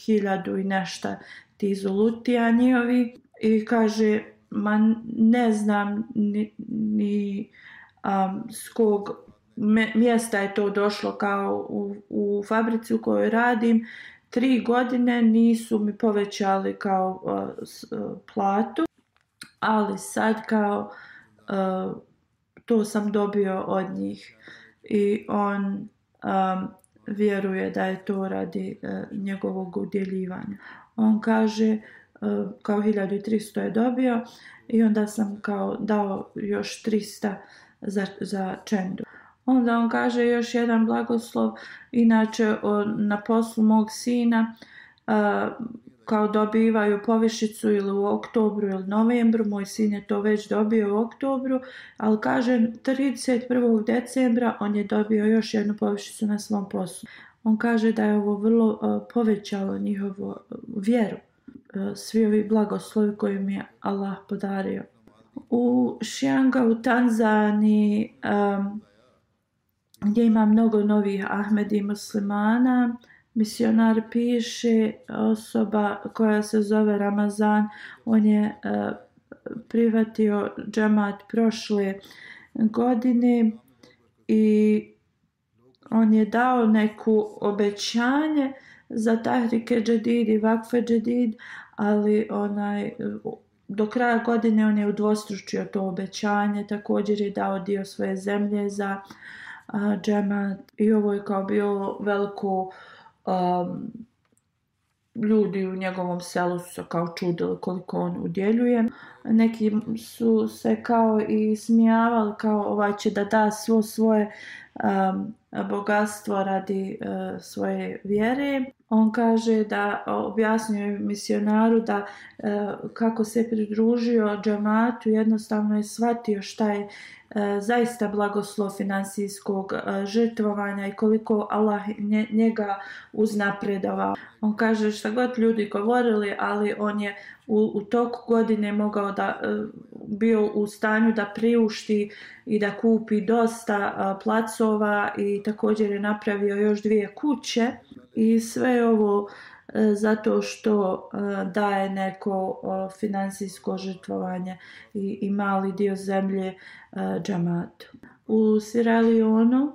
hiljadu i nešta ti izolutija njihovi. I kaže, ma ne znam ni, ni um, s kog mjesta je to došlo kao u, u fabrici u kojoj radim. Tri godine nisu mi povećali kao uh, s, uh, platu, ali sad kao uh, to sam dobio od njih i on um, vjeruje da je to radi uh, njegovog udjeljivanja. On kaže uh, kao 1300 je dobio i onda sam kao dao još 300 za, za čendu. Onda on kaže još jedan blagoslov, inače o, na poslu mog sina, uh, kao dobivaju povišicu ili u oktobru ili novembru, moj sin je to već dobio u oktobru, ali kažem 31. decembra on je dobio još jednu povišicu na svom poslu. On kaže da je ovo vrlo uh, povećalo njihovu uh, vjeru, uh, svi ovi blagoslovi koje mi je Allah podario. U Šijanga u Tanzaniji um, gdje ima mnogo novih Ahmedi muslimana, misionar piše osoba koja se zove Ramazan on je e, privatio džemat prošle godine i on je dao neku obećanje za Tahrike Džedid i Vakfe Džedid ali onaj do kraja godine on je udvostručio to obećanje također je dao dio svoje zemlje za džemat i ovo je kao bio veliko uh, um, ljudi u njegovom selu su se kao čudili koliko on udjeljuje. Neki su se kao i smijavali kao ovaj će da da svo svoje um, bogatstvo radi uh, svoje vjere. On kaže da objasnio misionaru da uh, kako se pridružio džamatu jednostavno je shvatio šta je uh, E, zaista blagoslov finansijskog e, žrtvovanja i koliko Allah njega uznapredovao. On kaže šta god ljudi govorili, ali on je u, u toku godine mogao da e, bio u stanju da priušti i da kupi dosta placova i također je napravio još dvije kuće i sve ovo uh, E, zato što e, daje neko finansijsko žrtvovanje i, i mali dio zemlje e, džamatu. U Sierra Leoneu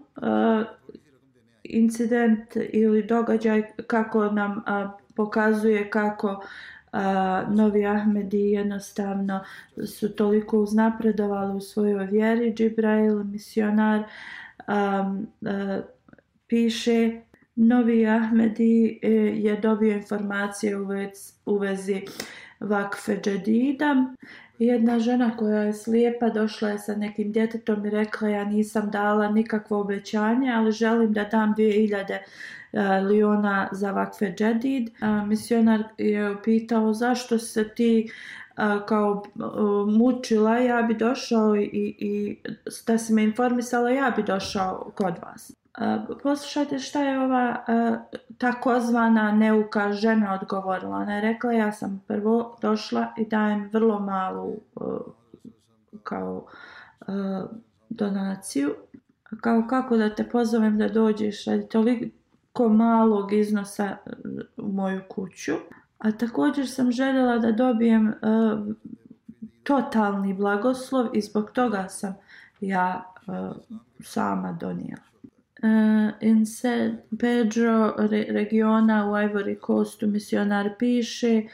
incident ili događaj kako nam pokazuje kako Novi Ahmedi jednostavno su toliko uznapredovali u svojoj vjeri. Džibrail, misionar, piše Novi Ahmedi e, je dobio informacije u vezi vakfe Džedida. Jedna žena koja je slijepa došla je sa nekim djetetom i rekla ja nisam dala nikakvo obećanje, ali želim da dam 2000 e, liona za vakfe Džedid. Misionar je pitao zašto se ti e, kao mučila, ja bi došao i, i da si me informisala, ja bi došao kod vas poslušajte šta je ova e, takozvana neuka žena odgovorila. Ona je rekla ja sam prvo došla i dajem vrlo malu e, kao e, donaciju. Kao kako da te pozovem da dođeš radi toliko malog iznosa u moju kuću. A također sam željela da dobijem totalni blagoslov i zbog toga sam ja sama donijela uh, in San Pedro re, regiona u Ivory Coastu misionar piše uh,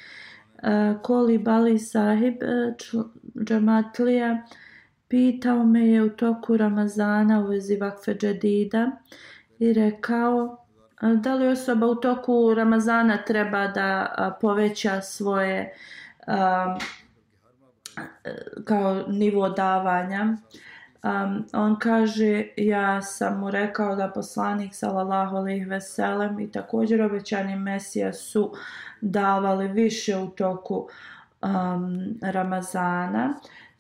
eh, Koli Bali Sahib uh, Džamatlija pitao me je u toku Ramazana u vezi Vakfe Džedida i rekao uh, da li osoba u toku Ramazana treba da uh, poveća svoje uh, kao nivo davanja uh, Um, on kaže, ja sam mu rekao da poslanik sallallahu alejhi ve sellem i također obećani mesija su davali više u toku um, Ramazana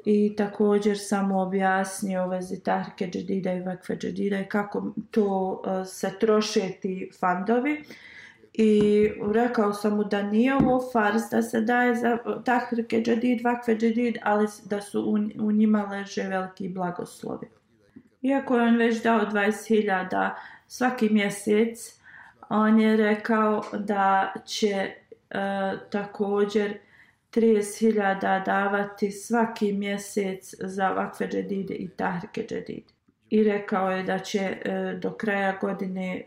i također sam mu objasnio u vezi tahrike džedida i vakfe džedida i kako to uh, se troše ti fandovi. Uh, I rekao sam mu da nije ovo fars, da se daje za tahrke džadid, vakve džadid, ali da su u, u njima leže veliki blagoslovi. Iako je on već dao 20.000 svaki mjesec, on je rekao da će e, također 30.000 davati svaki mjesec za vakve džedide i tahrike džedide. I rekao je da će e, do kraja godine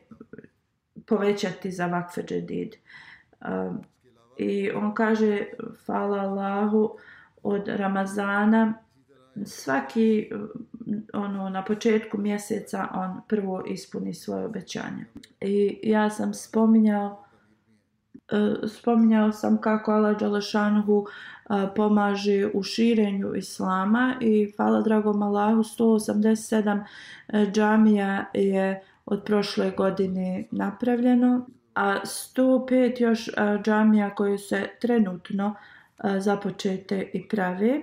povećati za vakfe džedid. Um, I on kaže, hvala Allahu, od Ramazana, svaki, ono, na početku mjeseca, on prvo ispuni svoje obećanje. I ja sam spominjao, uh, spominjao sam kako Allah Đalešanhu uh, pomaže u širenju islama i hvala dragom Allahu, 187 eh, džamija je od prošle godine napravljeno, a 105 još džamija koje se trenutno započete i prave,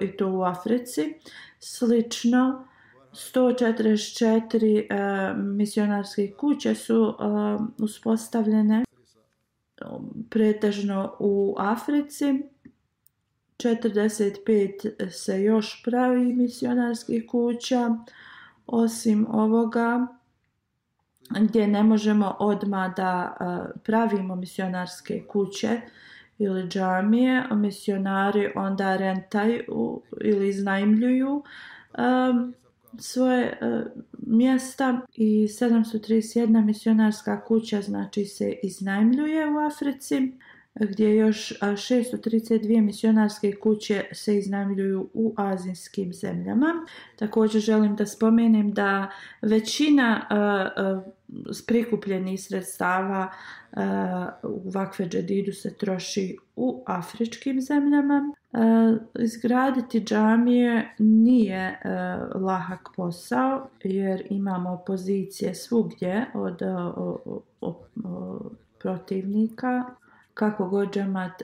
i to u Africi. Slično, 144 misionarske kuće su uspostavljene pretežno u Africi. 45 se još pravi misionarskih kuća. Osim ovoga, gdje ne možemo odma da e, pravimo misionarske kuće ili džamije, misionari onda rentaju ili iznajmljuju um, svoje uh, mjesta i 731 misionarska kuća znači se iznajmljuje u Africi gdje još 632 misionarske kuće se iznajmljuju u azijskim zemljama. Također želim da spomenem da većina uh, uh, s prikupljenih sredstava eh, u Vakfe Džedidu se troši u afričkim zemljama. Eh, izgraditi džamije nije eh, lahak posao jer imamo opozicije svugdje od protivnika. Kako god džamat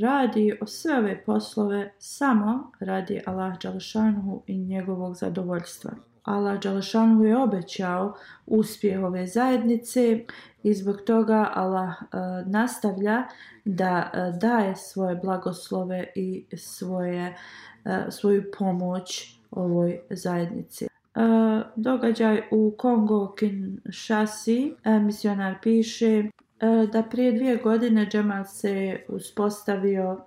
radi o sve ove poslove samo radi Allah Đalšanhu i njegovog zadovoljstva. Allah Đalašanu je obećao uspjeh ove zajednice i zbog toga Allah e, nastavlja da e, daje svoje blagoslove i svoje, e, svoju pomoć ovoj zajednici. E, događaj u Kongo Kinshasi, e, misionar piše e, da prije dvije godine džemal se uspostavio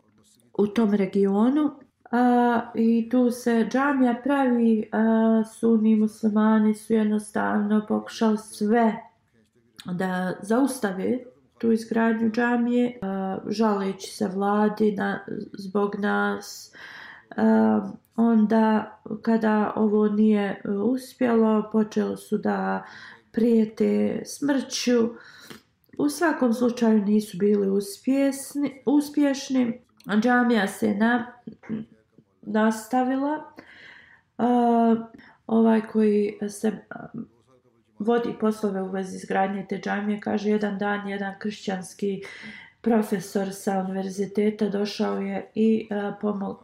u tom regionu a, i tu se džamija pravi, a, suni muslimani su jednostavno pokušali sve da zaustave tu izgradnju džamije, a, žaleći se vladi na, zbog nas. A, onda kada ovo nije uspjelo, počeli su da prijete smrću. U svakom slučaju nisu bili uspješni. uspješni. Džamija se na, nastavila. Ovaj koji se vodi poslove u vezi izgradnje te džamije kaže jedan dan jedan kršćanski profesor sa univerziteta došao je i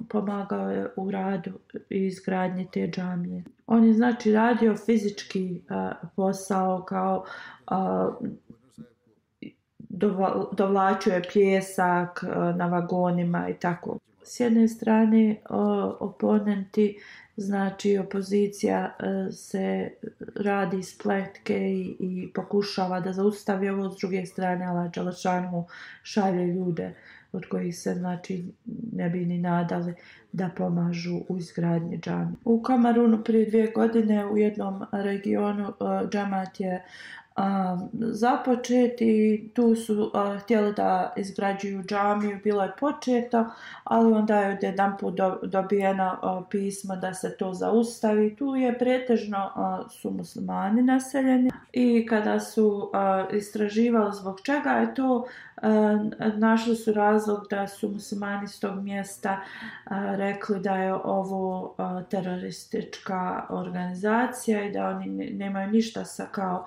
pomagao je u radu i izgradnje te džamije. On je znači radio fizički posao kao dovlačio je pjesak na vagonima i tako s jedne strane oponenti, znači opozicija e, se radi spletke i, i pokušava da zaustavi ovo s druge strane, ali Čalašanu šalje ljude od kojih se znači ne bi ni nadali da pomažu u izgradnji džami. U Kamarunu prije dvije godine u jednom regionu e, džamat je a, započeti. Tu su a, htjeli da izgrađuju džamiju, bilo je početo, ali onda je od jedan put do, dobijeno a, pismo da se to zaustavi. Tu je pretežno a, su muslimani naseljeni i kada su a, istraživali zbog čega je to, a, našli su razlog da su muslimani s tog mjesta a, rekli da je ovo a, teroristička organizacija i da oni nemaju ništa sa kao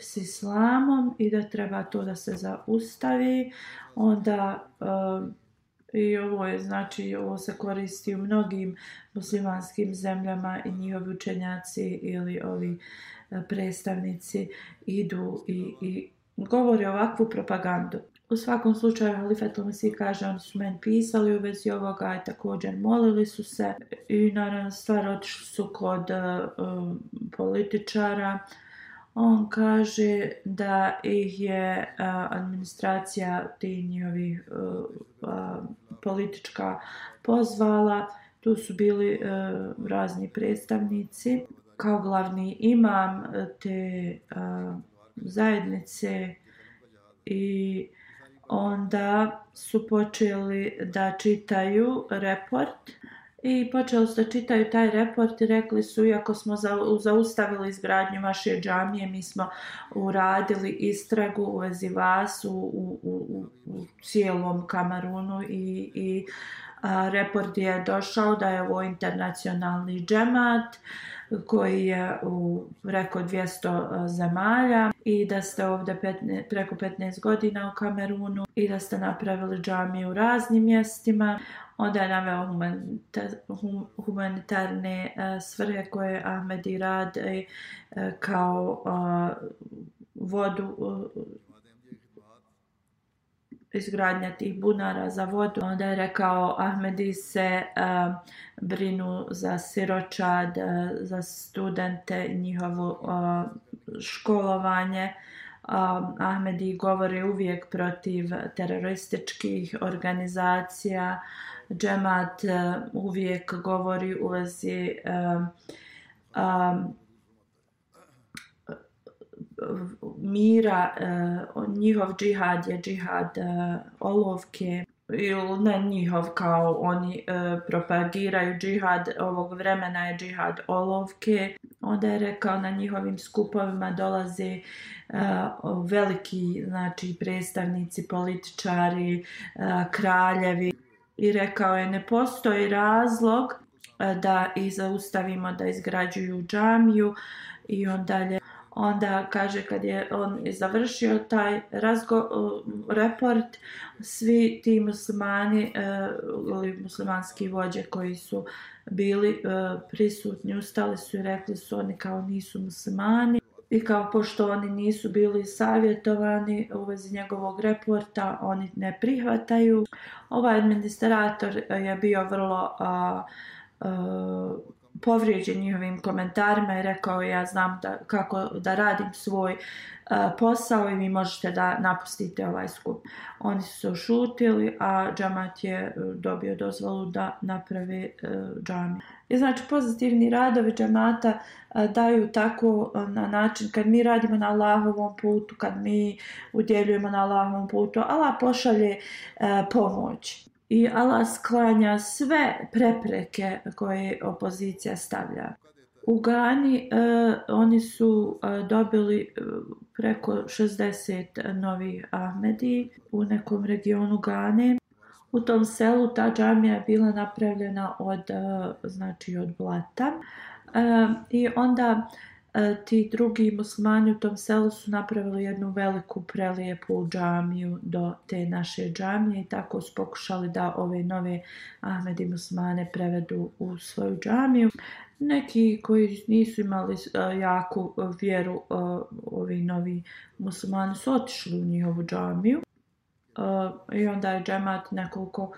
s islamom i da treba to da se zaustavi. Onda uh, i ovo je, znači, ovo se koristi u mnogim muslimanskim zemljama i njihovi učenjaci ili ovi eh, predstavnici idu i, i govori ovakvu propagandu. U svakom slučaju, Halifetul Mesih kaže, oni su meni pisali u vezi ovoga i također molili su se i naravno stvar otišli su kod uh, političara uh, On kaže da ih je a, administracija te njihovi a, a, politička pozvala. Tu su bili a, razni predstavnici. Kao glavni imam te a, zajednice i onda su počeli da čitaju report. A, i počeli su da čitaju taj report i rekli su iako smo za, zaustavili izgradnju vaše džamije mi smo uradili istragu u vezi vas u, u, u, u cijelom Kamerunu i, i a, report je došao da je ovo internacionalni džemat a, koji je u preko 200 e, zemalja i da ste ovdje petne, preko 15 godina u Kamerunu i da ste napravili džamije u raznim mjestima. Onda je naveo humanitarne e, svrhe koje Ahmedi radi e, kao vodu izgradnja tih bunara za vodu. Onda je rekao Ahmedi se uh, brinu za siročad, uh, za studente, njihovo uh, školovanje. Uh, Ahmedi govori uvijek protiv terorističkih organizacija. Džemat uh, uvijek govori u vezi uh, uh, mira, uh, njihov džihad je džihad uh, olovke ili ne njihov kao oni uh, propagiraju džihad ovog vremena je džihad olovke. Onda je rekao na njihovim skupovima dolaze uh, veliki znači, predstavnici, političari, uh, kraljevi i rekao je ne postoji razlog da i zaustavimo da izgrađuju džamiju i on dalje onda kaže kad je on završio taj razgo, report, svi ti muslimani ili e, muslimanski vođe koji su bili e, prisutni, ustali su i rekli su oni kao nisu muslimani. I kao pošto oni nisu bili savjetovani u vezi njegovog reporta, oni ne prihvataju. Ovaj administrator je bio vrlo uh, uh, povrijeđen njihovim komentarima i rekao ja znam da, kako da radim svoj uh, posao i vi možete da napustite ovaj skup. Oni su se ušutili, a džamat je e, dobio dozvolu da napravi uh, e, džami. I znači pozitivni radovi džamata uh, daju tako uh, na način kad mi radimo na Allahovom putu, kad mi udjeljujemo na Allahovom putu, Allah pošalje uh, pomoć i Allah sklanja sve prepreke koje opozicija stavlja. U Gani uh, oni su uh, dobili uh, preko 60 novih Ahmedi u nekom regionu Gane. U tom selu ta džamija je bila napravljena od, uh, znači od blata. Uh, I onda uh, E, ti drugi muslimani u tom selu su napravili jednu veliku prelijepu džamiju do te naše džamije i tako su pokušali da ove nove Ahmedi muslimane prevedu u svoju džamiju. Neki koji nisu imali uh, jaku vjeru, uh, ovi novi muslimani su otišli u njihovu džamiju uh, i onda je džemat nekoliko uh,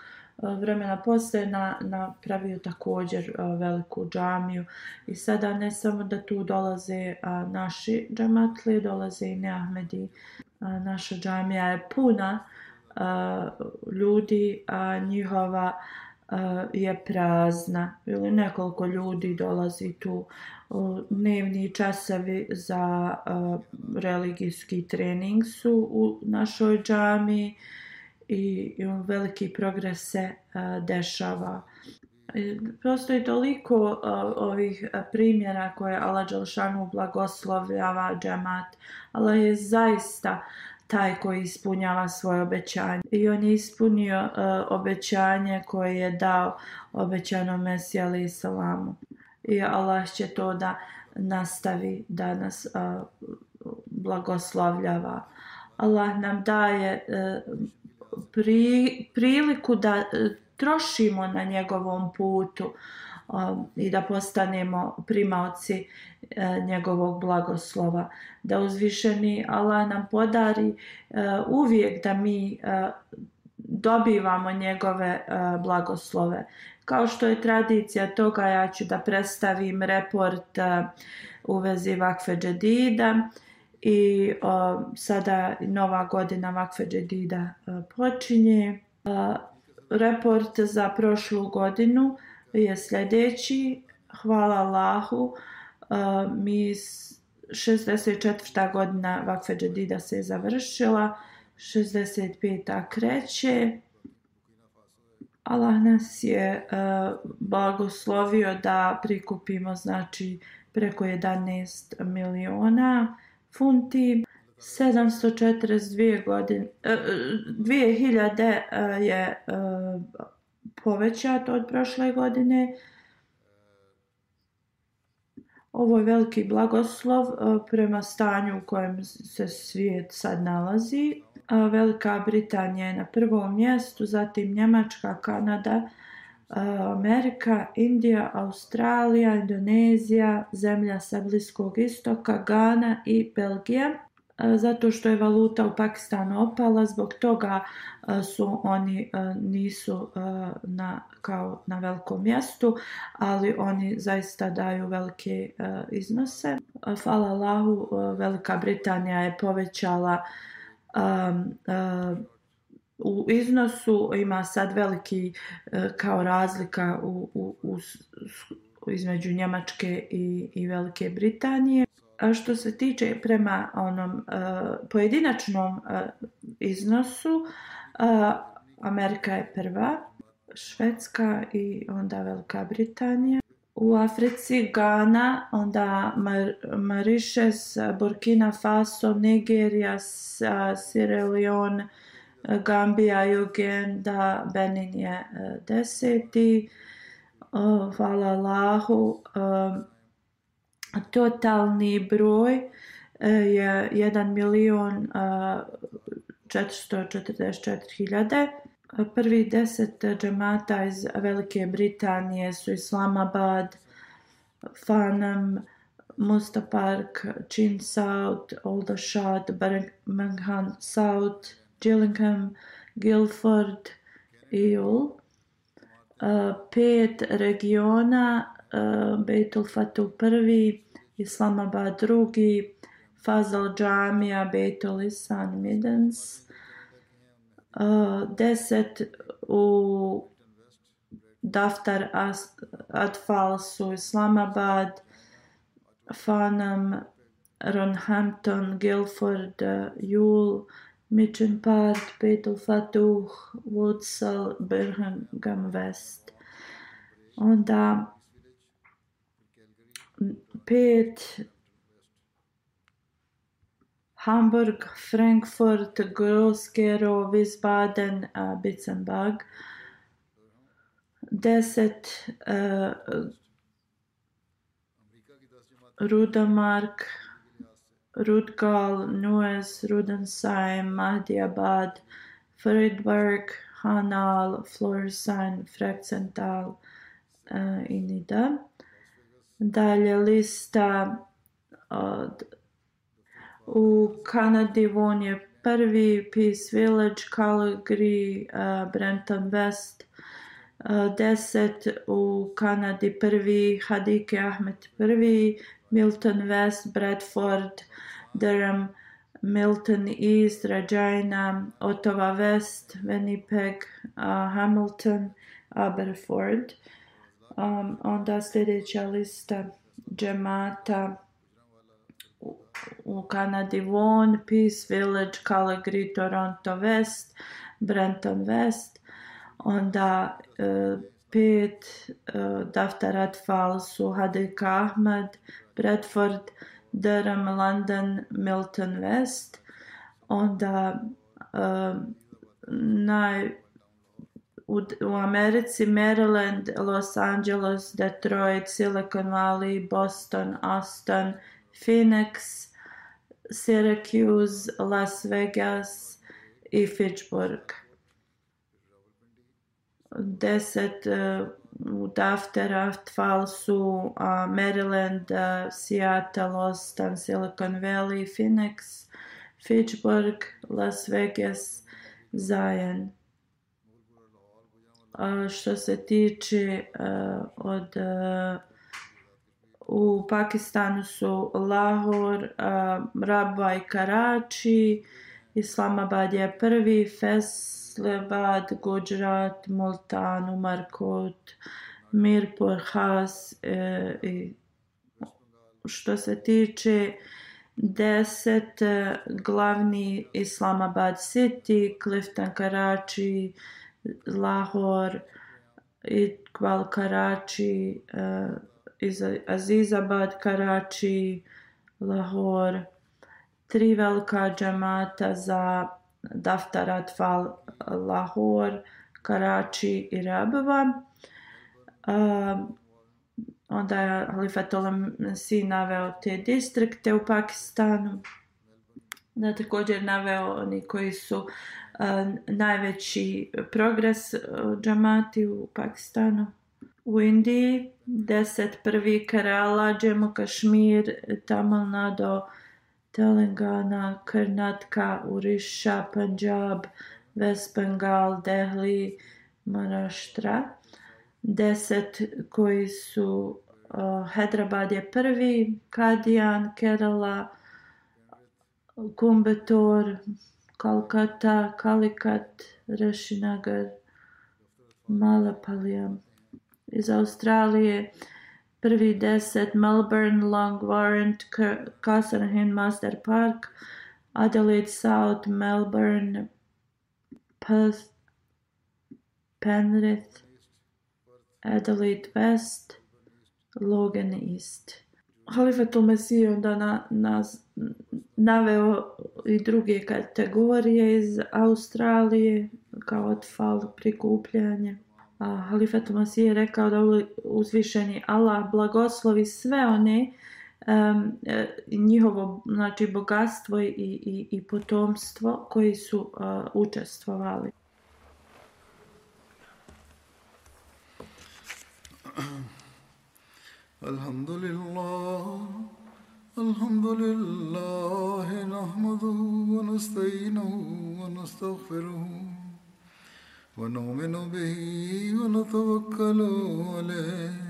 E, vremena poslije na, napravio također e, veliku džamiju i sada ne samo da tu dolaze e, naši džamatli, dolaze i neahmedi. Naša džamija je puna ljudi, a njihova je prazna ili nekoliko ljudi dolazi tu dnevni časavi za uh, religijski trening su u našoj džami uh, i veliki progres se e, dešava. E, Prosto je toliko e, ovih primjera koje Allah Đelšanu blagoslovljava džemat. Allah je zaista taj koji ispunjava svoje obećanje. I on je ispunio uh, obećanje koje je dao obećano Mesiju alaih salamu. I Allah će to da nastavi da nas uh, blagoslovljava. Allah nam daje uh, pri, priliku da e, trošimo na njegovom putu um, i da postanemo primavci e, njegovog blagoslova. Da uzvišeni Allah nam podari e, uvijek da mi e, dobivamo njegove e, blagoslove. Kao što je tradicija toga, ja ću da predstavim report e, u vezi Vakfe Džedida. E, I uh, sada nova godina Vakfe Džedida uh, počinje. Uh, report za prošlu godinu je sljedeći. Hvala Allahu. Uh, mi 64. godina Vakfe Džedida se je završila. 65. kreće. Allah nas je uh, blagoslovio da prikupimo znači preko 11 miliona. Uh, funti, 742 godine, e, 2000 e, e, je e, povećat od prošle godine. Ovo je veliki blagoslov e, prema stanju u kojem se svijet sad nalazi. Velika Britanija je na prvom mjestu, zatim Njemačka, Kanada, Amerika, Indija, Australija, Indonezija, zemlja sa Bliskog istoka, Ghana i Belgija. Zato što je valuta u Pakistanu opala, zbog toga su oni nisu na, kao na velikom mjestu, ali oni zaista daju velike iznose. Hvala Allahu, Velika Britanija je povećala um, um, u iznosu ima sad veliki e, kao razlika u, u, u, između Njemačke i, i Velike Britanije. A što se tiče prema onom a, e, pojedinačnom a, e, iznosu, a, Amerika je prva, Švedska i onda Velika Britanija. U Africi Ghana, onda Mar Marišes, Burkina Faso, Nigerija, Sierra Leone, Gambija i Uganda, Benin je e, deseti. Hvala Allahu. E, totalni broj e, je 1 milion 444.000. Prvi deset džemata iz Velike Britanije su Islamabad, Fanam, Mustapark, Chin South, Aldershot, Birmingham South, Gillingham, Guildford i Ull. Uh, pet regiona, uh, Beytul Fatu prvi, Islamabad drugi, Fazal Džamija, Beytul Isan Midens. Uh, deset u Daftar Atfal su Islamabad, Fanam, Ronhampton, Guildford, Yule, uh, Mitchen Part, Petal Fatuh, Woodsall, Birmingham West. Onda pet Hamburg, Frankfurt, Groskero, Wiesbaden, uh, Bitsenbag. Deset uh, e, Rudamark, Rutgal, Nues, Rudensheim, Mahdiabad, Friedberg, Hanal, Florsheim, Frexenthal uh, eh, i Nida. Dalje lista od... U Kanadi Von je prvi, Peace Village, Calgary, uh, eh, Brenton West, Uh, deset u Kanadi prvi, Hadike Ahmed prvi, Milton West, Bradford, uh, Durham, Milton East, Regina, Ottawa West, Winnipeg, uh, Hamilton, Aberford. Um, onda sljedeća lista džemata u Kanadi Vaughan, Peace Village, Calgary, Toronto West, Brenton West. Onda uh, pet uh, Daftarat Falls u Hadik Ahmad, Bradford, uh, Durham, London, Milton, West. Onda uh, naj, u, u Americi Maryland, Los Angeles, Detroit, Silicon Valley, Boston, Austin, Phoenix, Syracuse, Las Vegas i Fitchburg. Deset uh, u Daftera, Tfalsu, uh, Maryland, uh, Seattle, Los, tam Silicon Valley, Phoenix, Fitchburg, Las Vegas, Zion. Uh, što se tiče uh, od uh, u Pakistanu su Lahore, uh, Rabai, Karachi, Islamabad je prvi, Fes, uh, Islebad, Gujarat, Multan, Umarkot, Mirpur, Has e, i što se tiče deset e, glavni Islamabad City, Clifton Karachi, Lahore, Iqbal Karachi, uh, Azizabad Karachi, Lahore, tri velika džamata za Daftar Atfal, Lahore, Karači i Rabava. A, onda je Halifa si naveo te distrikte u Pakistanu. Da također naveo oni koji su a, najveći progres džamati u Pakistanu. U Indiji, deset prvi Kerala, Džemu Kašmir, Tamil Nadu, Telangana, Karnatka, Uriša, Punjab, West Bengal, Delhi, Maraštra. Deset koji su uh, Hedrabad je prvi, Kadijan, Kerala, Kumbetor, Kolkata, Kalikat, Rešinagar, Malapalijam. Iz Australije prvi deset Melbourne, Long Warrant, Castlehill, Master Park, Adelaide South, Melbourne, Perth, Penrith, Adelaide West, Logan East. Halifa Tomas je onda na, na, naveo i druge kategorije iz Australije kao otfal prikupljanje. A Halifa Tomas je rekao da uzvišeni Allah blagoslovi sve one uh, um, njihovo znači bogatstvo i, i, i potomstvo koji su uh, učestvovali. Alhamdulillah Alhamdulillah nahmaduhu wa nasta'inuhu wa nastaghfiruh ونؤمن به ونتوكل عليه